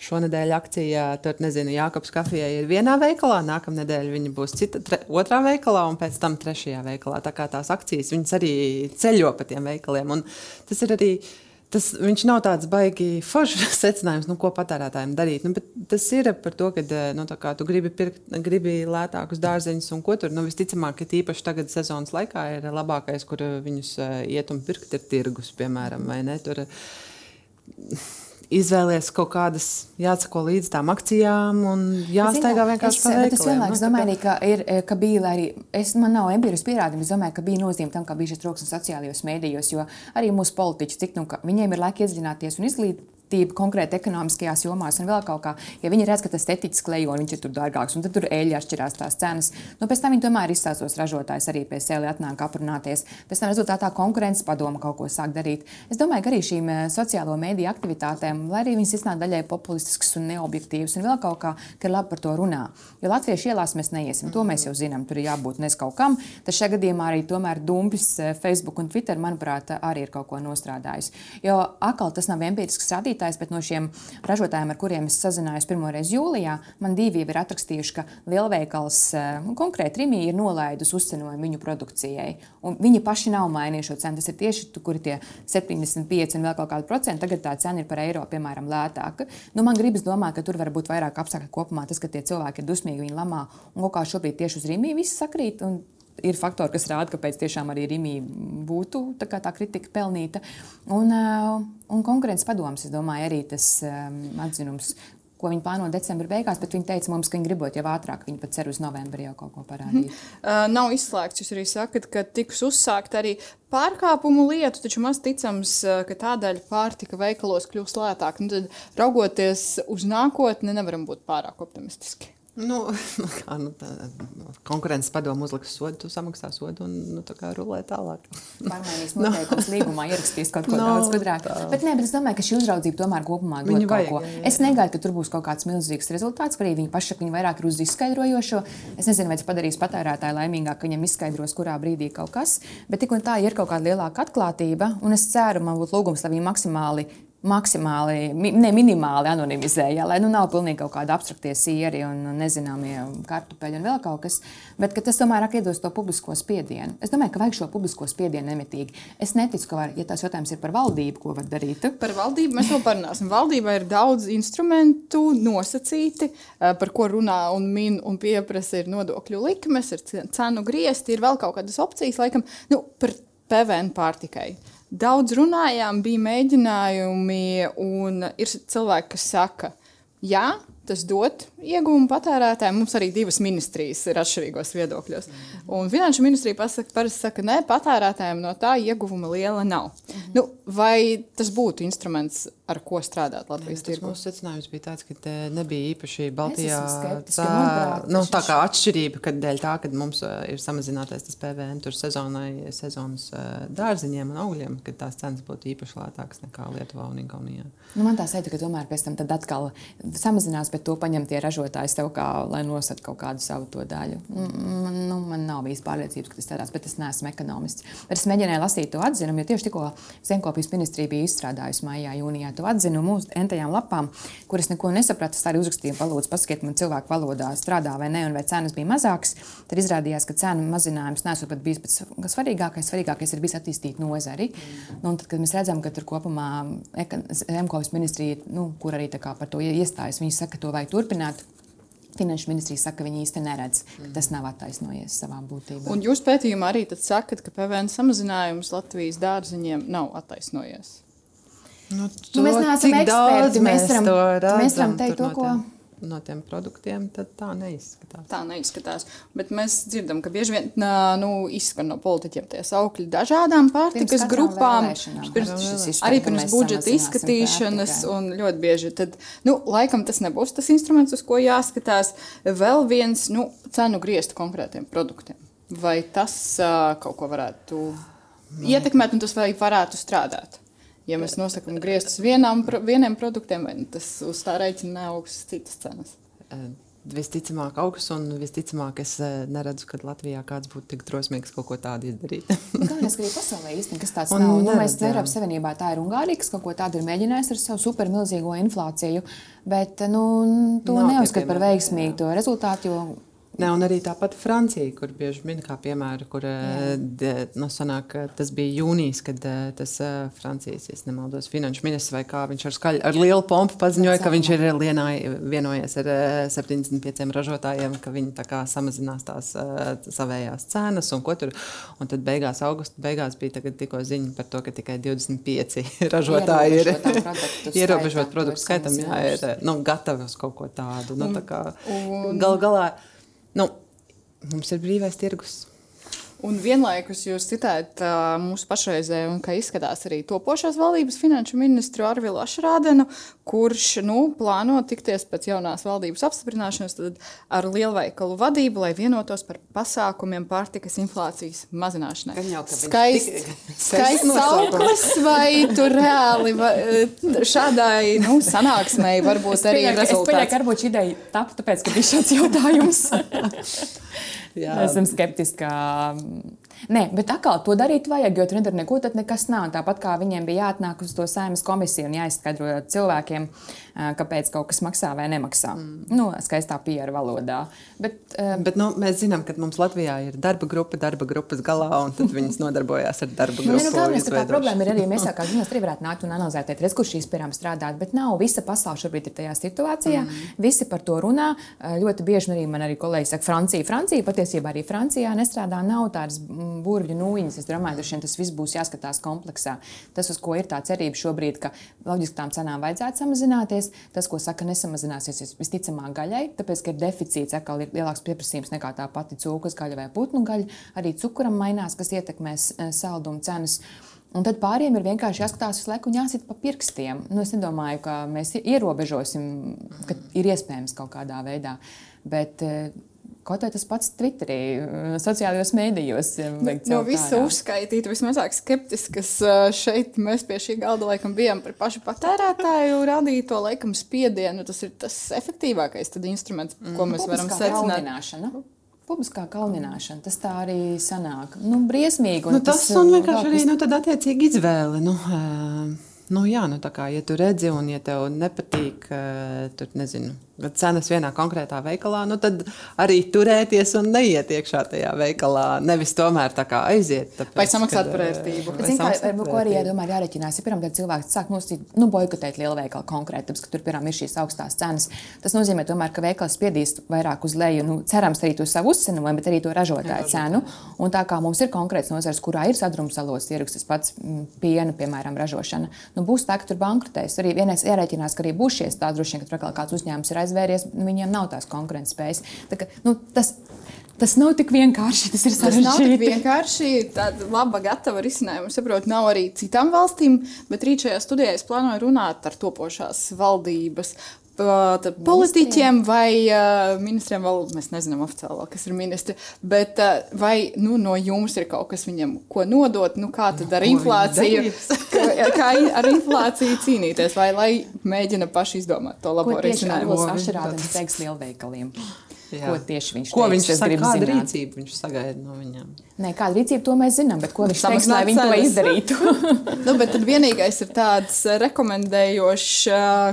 šonadēļ akcija, tur nezinu, Jākabs kafijai ir vienā veikalā, nākamnedēļ viņa būs cita, tre, otrā veikalā un pēc tam trešajā veikalā. Tā kā tās akcijas, viņas arī ceļo pa tiem veikaliem. Un tas ir arī tas, nav tāds baigi foršs secinājums, nu, ko patērētājiem darīt. Nu, tas ir par to, ka eh, nu, tu gribi, pirkt, gribi lētākus dārzeņus un ko tur. Nu, visticamāk, ka īpaši tagad sezonas laikā ir labākais, kur viņus uh, iet un pirkt, ir tirgus, piemēram, vai ne. Tur, izvēlēties kaut kādas, jāsako līdz tām akcijām un jāstaigā vienkārši pa veikaliem. Es vienlaikus nu, domāju, ka, ir, eh, ka bija, lai arī es, man nav empirisks pierādījums, es domāju, ka bija nozīme tam, ka bija šis troksnis sociālajos mēdījos, jo arī mūsu politiķi, cik nu, viņiem ir laika iedziļināties un izglīt, attīstība konkrēti ekonomiskajās jomās un vēl kaut kā. Ja viņi redz, ka tas tetiķis klejo un viņš ir tur dārgāks, un tad tur eļļa atšķirās tās cenas, nu, pēc tam viņi tomēr izstāstos ražotājs arī pie sevis atnāk aprunāties. Pēc tam rezultātā konkurences padoma kaut ko sāk darīt. Es domāju, ka arī šīm eh, sociālo mediju aktivitātēm, lai arī viņas iznāk daļai populistiskas un neobjektīvas, un vēl kaut kā, ka ir labi par to runā. Jo latviešu ielās mēs neiesim, to mēs jau zinām, tur ir jābūt nes kaut kam. Tas šajā gadījumā arī tomēr dumpis eh, Facebook un Twitter, manuprāt, arī ir kaut ko nostrādājis. Jo atkal tas nav empirisks rādītājs rādītājs, bet no šiem ražotājiem, ar kuriem es sazinājos pirmoreiz jūlijā, man divi ir atrakstījuši, ka lielveikals eh, konkrēti Rīgā ir nolaidus uzcenojumu viņu produkcijai. Viņi paši nav mainījuši šo cenu. Tas ir tieši tur, kur ir tie 75 un vēl kaut kādi procenti. Tagad tā cena ir par eiro, piemēram, lētāka. Nu, man gribas domāt, ka tur var būt vairāk apstākļu kopumā. Tas, ka tie cilvēki ir dusmīgi, viņi lamā un kaut kā šobrīd tieši uz Rīgā viss sakrīt. Ir faktori, kas rāda, kāpēc tiešām arī Rīgā būtu tā, tā kritika pelnīta. Un, un konkurences padomus, es domāju, arī tas atzinums, ko viņi plāno decembra beigās, bet viņi teica mums, ka viņi gribot jau ātrāk, viņi pat cer uz novembri jau kaut ko parādīt. Uh, nav izslēgts, jūs arī sakat, ka tiks uzsākt arī pārkāpumu lietu, taču maz ticams, ka tādēļ pārtika veikalos kļūs lētāk. Nu, tad, raugoties uz nākotni, nevaram būt pārāk optimistiski. Nu, kā, nu, tā, konkurences padomu uzliks sodu, tu samaksā sodu un nu, tā rulē tālāk. Pārmaiņas noteikums līgumā ierakstīs kaut ko no, daudz gudrāk. Tā. Bet, ne, bet es domāju, ka šī uzraudzība tomēr kopumā dod Viņu kaut vajag, ko. Jā, jā. Es negaidu, ka tur būs kaut kāds milzīgs rezultāts, arī viņi paši viņi vairāk ir uz izskaidrojošo. Es nezinu, vai tas padarīs patērētāju laimīgāku, ka viņam izskaidros, kurā brīdī kaut kas. Bet tik un tā ir kaut kāda lielāka atklātība, un es ceru, man būtu lūgums, lai viņi maksimāli maksimāli, ne minimāli anonimizē, ja, lai nu nav pilnīgi kaut kāda abstraktie sieri un nezināmie kartupeļi un vēl kaut kas, bet tas tomēr iedos to publisko spiedienu. Es domāju, ka vajag šo publisko spiedienu nemitīgi. Es neticu, ka, var, ja tas jautājums ir par valdību, ko var darīt. Par valdību mēs vēl parunāsim. Valdībā ir daudz instrumentu nosacīti, eh, par ko runā un min un pieprasa ir nodokļu likmes, ir cenu griezti, ir vēl kaut kādas opcijas, laikam, nu, par PVN pārtikai. Daudz runājām, bija mēģinājumi, un ir cilvēki, kas saka, jā, tas dod ieguvumu patērētājiem. Mums arī divas ministrijas ir atšķirīgos viedokļos. Un Finanšu ministrija pasaka, parasti saka, ka patērētājiem no tā ieguvuma liela nav. Mm -hmm. nu, vai tas būtu instruments, ar ko strādāt Latvijas tirgū? Mūsu secinājums bija tāds, ka nebija īpaši Baltijā tā, nu, tā kā atšķirība, kad dēļ tā, ka mums uh, ir samazinātais tas PVN tur sezonai, sezonas uh, dārziņiem un augļiem, ka tās cenas būtu īpaši lētākas nekā Lietuvā un Igaunijā. Nu, man tā sajūta, ka tomēr pēc tam atkal samazinās bet to paņem tie ražotāji sev, kā, lai nosaka kaut kādu savu to daļu. Man, nu, man nav bijis pārliecības, ka tas tādās, bet es neesmu ekonomists. Bet es mēģināju lasīt to atzinumu, jo tieši tikko Zemkopijas ministrija bija izstrādājusi maijā, jūnijā to atzinumu uz entajām lapām, kuras neko nesapratu. Es arī uzrakstīju, palūdzu, pasakiet man cilvēku valodā, strādā vai ne, un vai cenas bija mazākas. Tad izrādījās, ka cenu mazinājums nesot pat bijis pats svarīgākais. Svarīgākais ir bijis attīstīt nozari. Mm. Nu, tad, kad mēs redzam, ka tur kopumā Zemkopijas ministrija, nu, kur arī par to iestājas, viņi saka, to vajag turpināt. Finanšu ministrija saka, ka viņi īsti neredz, ka tas nav attaisnojies savā būtībā. Un jūs pētījumā arī sakat, ka PVN samazinājums Latvijas dārziņiem nav attaisnojies. Nu, to, nu, mēs neesam eksperti. Mēs varam, mēs varam teikt to, ko. Tiem no tiem produktiem, tad tā neizskatās. Tā neizskatās. Bet mēs dzirdam, ka bieži vien nu, izskan no politiķiem tie saukļi dažādām pārtikas grupām. Pirms, arī pirms budžeta izskatīšanas, un ļoti bieži tad, nu, laikam tas nebūs tas instruments, uz ko jāskatās. Vēl viens nu, cenu griezt konkrētiem produktiem. Vai tas uh, kaut ko varētu ietekmēt, un tas varētu strādāt? Ja mēs nosakām griestus vienām, vieniem produktiem, vai tas uz tā rēķina neaugs citas cenas? Visticamāk, augsts, un visticamāk, es neredzu, ka Latvijā kāds būtu tik drosmīgs kaut ko tādu izdarīt. Galvenais, ka arī pasaulē īstenībā tas tāds un nav. Nu, mēs Eiropas Savienībā tā ir Ungārija, kas kaut ko tādu ir mēģinājusi ar savu supermilzīgo inflāciju, bet nu, to neuzskata par veiksmīgu to rezultātu, jo Ne, un arī tāpat Francija, kur bieži min kā piemēru, kur eh, de, nu, sanāk, tas bija jūnijas, kad eh, tas eh, Francijas, ja nemaldos, finanšu ministrs vai kā viņš ar, skaļ, ar lielu pompu paziņoja, ka viņš ir lienāj, vienojies ar 75 ražotājiem, ka viņi kā, samazinās tās savējās cenas un ko tur. Un tad beigās, augusta beigās bija tikko ziņa par to, ka tikai 25 ražotāji ir ierobežot produktu skaitam, jā, ir nu, gatavi uz kaut ko tādu. Nu, tā kā, gal galā Nu, mums ir brīvais tirgus. Un vienlaikus jūs citējat uh, mūsu pašreizēju, un kā izskatās arī topošās valdības finanšu ministru Arvilu Ašrādenu, kurš nu, plāno tikties pēc jaunās valdības apstiprināšanas ar lielveikalu vadību, lai vienotos par pasākumiem pārtikas inflācijas mazināšanai. Skaists skaist sauklis, vai tur reāli vai, šādai nu, sanāksmei varbūt arī ir rezultāts? Es pieļauju, ka varbūt šī ideja tapu tāpēc, ka bija šāds jautājums. Jā. Esam skeptiski, ka Nē, bet atkal to darīt vajag, jo tur nedara neko, tad nekas nav. Tāpat kā viņiem bija jāatnāk uz to saimnes komisiju un jāizskaidro cilvēkiem, kāpēc kaut kas maksā vai nemaksā. Mm. Nu, skaistā pieru valodā. Bet, bet nu, mēs zinām, ka mums Latvijā ir darba grupa, darba grupas galā, un viņas nodarbojās ar darba grupu. Nu, galvenais, tā problēma ir arī, mēs kā ziņas arī varētu nākt un analizēt, redz, kur šīs pierām strādāt, bet nav visa pasaule šobrīd ir tajā situācijā. Mm. Visi par to runā. Ļoti bieži arī man arī kolēģi saka, Francija, Francija, patiesībā arī Francijā nestrādā, nav tādas burvju nūjiņas. Es domāju, ka tas viss būs jāskatās kompleksā. Tas, uz ko ir tā cerība šobrīd, ka loģiski tām cenām vajadzētu samazināties, tas, ko saka, nesamazināsies visticamāk gaļai, tāpēc, ka ir deficīts, atkal ir lielāks pieprasījums nekā tā pati cūkas gaļa vai putnu gaļa. Arī cukuram mainās, kas ietekmēs eh, saldumu cenas. Un tad pāriem ir vienkārši jāskatās uz laiku un jāsit pa pirkstiem. Nu, es nedomāju, ka mēs ierobežosim, ka ir iespējams kaut kādā veidā. Bet, eh, Kaut arī tas pats Twitterī, eh, sociālajos mēdījos. Nu, no visa uzskaitīta, vismazāk skeptiskas šeit mēs pie šī galda laikam bijām par pašu patērētāju radīto laikam spiedienu. Tas ir tas efektīvākais instruments, mm. ko mēs varam secināt. Publiskā kaunināšana, tas tā arī sanāk. Nu, briesmīgi. Nu, tas, tas un vienkārši arī nu, attiecīgi izvēle. Nu, nu, jā, nu, kā, ja tu redzi un ja tev nepatīk, tur nezinu cenas vienā konkrētā veikalā, nu tad arī turēties un neiet iekšā tajā veikalā. Nevis tomēr tā kā aiziet. Tāpēc, vai samaksāt par ērtību. Bet, kā, ar ko arī jādomā, jāreķinās. Ja pirmkārt cilvēks sāk nosīt, nu, boikotēt lielu veikalu konkrēti, tāpēc, ka tur pirmām ir šīs augstās cenas. Tas nozīmē, tomēr, ka veikals spiedīs vairāk uz leju, nu, cerams, arī to savu uzcenojumu, bet arī to ražotāju cenu. Un tā kā mums ir konkrēts nozars, kurā ir sadrumstalots ieraksts, tas pats mm, piena, piemēram, ražošana, nu, būs tā, ka tur bankrotēs. Arī vienais jārēķinās, ka arī būs šie stāsti, droši vien, ka kāds uzņēmums ir aizvēries, nu, viņiem nav tās konkurences spējas. Tā ka, nu, tas, Tas nav tik vienkārši. Tas ir sarežģīti. Tas nav tik vienkārši. Tāda laba, gatava risinājuma. Saprotu, nav arī citām valstīm, bet rīt šajā studijā es plānoju runāt ar topošās valdības politiķiem vai uh, ministriem, vēl mēs nezinām oficiāli, kas ir ministri, bet uh, vai nu, no jums ir kaut kas viņam, ko nodot, nu, kā tad ar inflāciju, kā ar inflāciju cīnīties, vai lai mēģina paši izdomāt to labo risinājumu? Tas no teiks lielveikaliem. Jā. Ko tieši viņš ko teiks, viņš grib zināt? Rīcību viņš sagaida no viņiem. Nē, kāda rīcība to mēs zinām, bet ko viņš teiks, lai viņi to izdarītu? nu, bet tad vienīgais ir tāds rekomendējošs,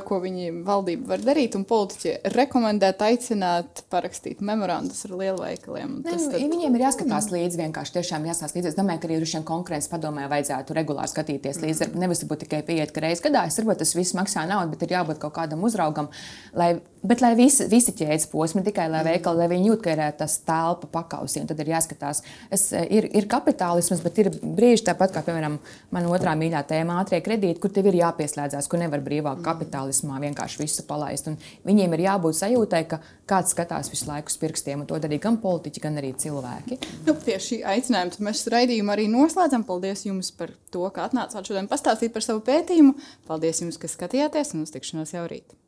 ko viņi valdība var darīt, un politiķi rekomendēt, aicināt parakstīt memorandus ar lielveikaliem. Ne, tad... Viņiem ir jāskatās mm. līdzi, vienkārši tiešām jāskatās līdzi. Es domāju, ka arī šiem konkurences padomē vajadzētu regulāri skatīties līdzi. Mm. Nevis būt tikai pieiet, ka reizes gadā, es saprotu, tas viss maksā naudu, bet ir jābūt kaut kādam uzraugam, lai, bet lai visi, visi ķēdes posmi, tikai lai veikali, lai viņi jūt, ka ir tas telpa pakausī, un tad ir jāskatās. Es ir, ir kapitālisms, bet ir brīži tāpat kā, piemēram, mana otrā mīļā tēma, ātrie kredīti, kur tev ir jāpieslēdzās, kur nevar brīvā kapitālismā vienkārši visu palaist. Un viņiem ir jābūt sajūtai, ka kāds skatās visu laiku uz pirkstiem, un to darīja gan politiķi, gan arī cilvēki. Nu, pie šī aicinājuma mēs raidījumu arī noslēdzam. Paldies jums par to, ka atnācāt šodien pastāstīt par savu pētījumu. Paldies jums, ka skatījāties un uz tikšanos jau rīt.